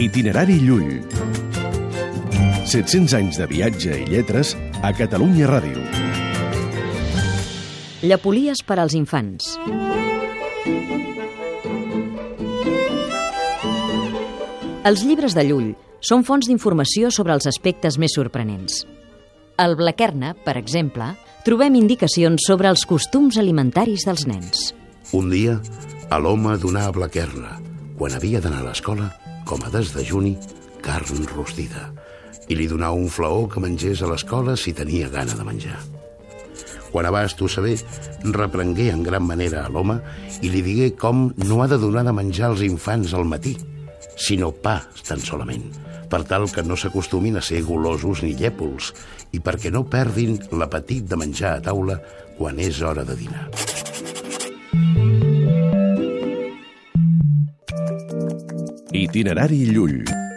Itinerari Llull. 700 anys de viatge i lletres a Catalunya Ràdio. Llepolies per als infants. Els llibres de Llull són fonts d'informació sobre els aspectes més sorprenents. Al Blaquerna, per exemple, trobem indicacions sobre els costums alimentaris dels nens. Un dia, a l'home donà a Blaquerna, quan havia d'anar a l'escola, com a desdejuni, carn rostida, i li donà un flaó que mengés a l'escola si tenia gana de menjar. Quan abasto saber, reprengué en gran manera a l'home i li digué com no ha de donar de menjar als infants al matí, sinó pa tan solament, per tal que no s'acostumin a ser golosos ni llèpols i perquè no perdin l'apetit de menjar a taula quan és hora de dinar. Itinerari Llull.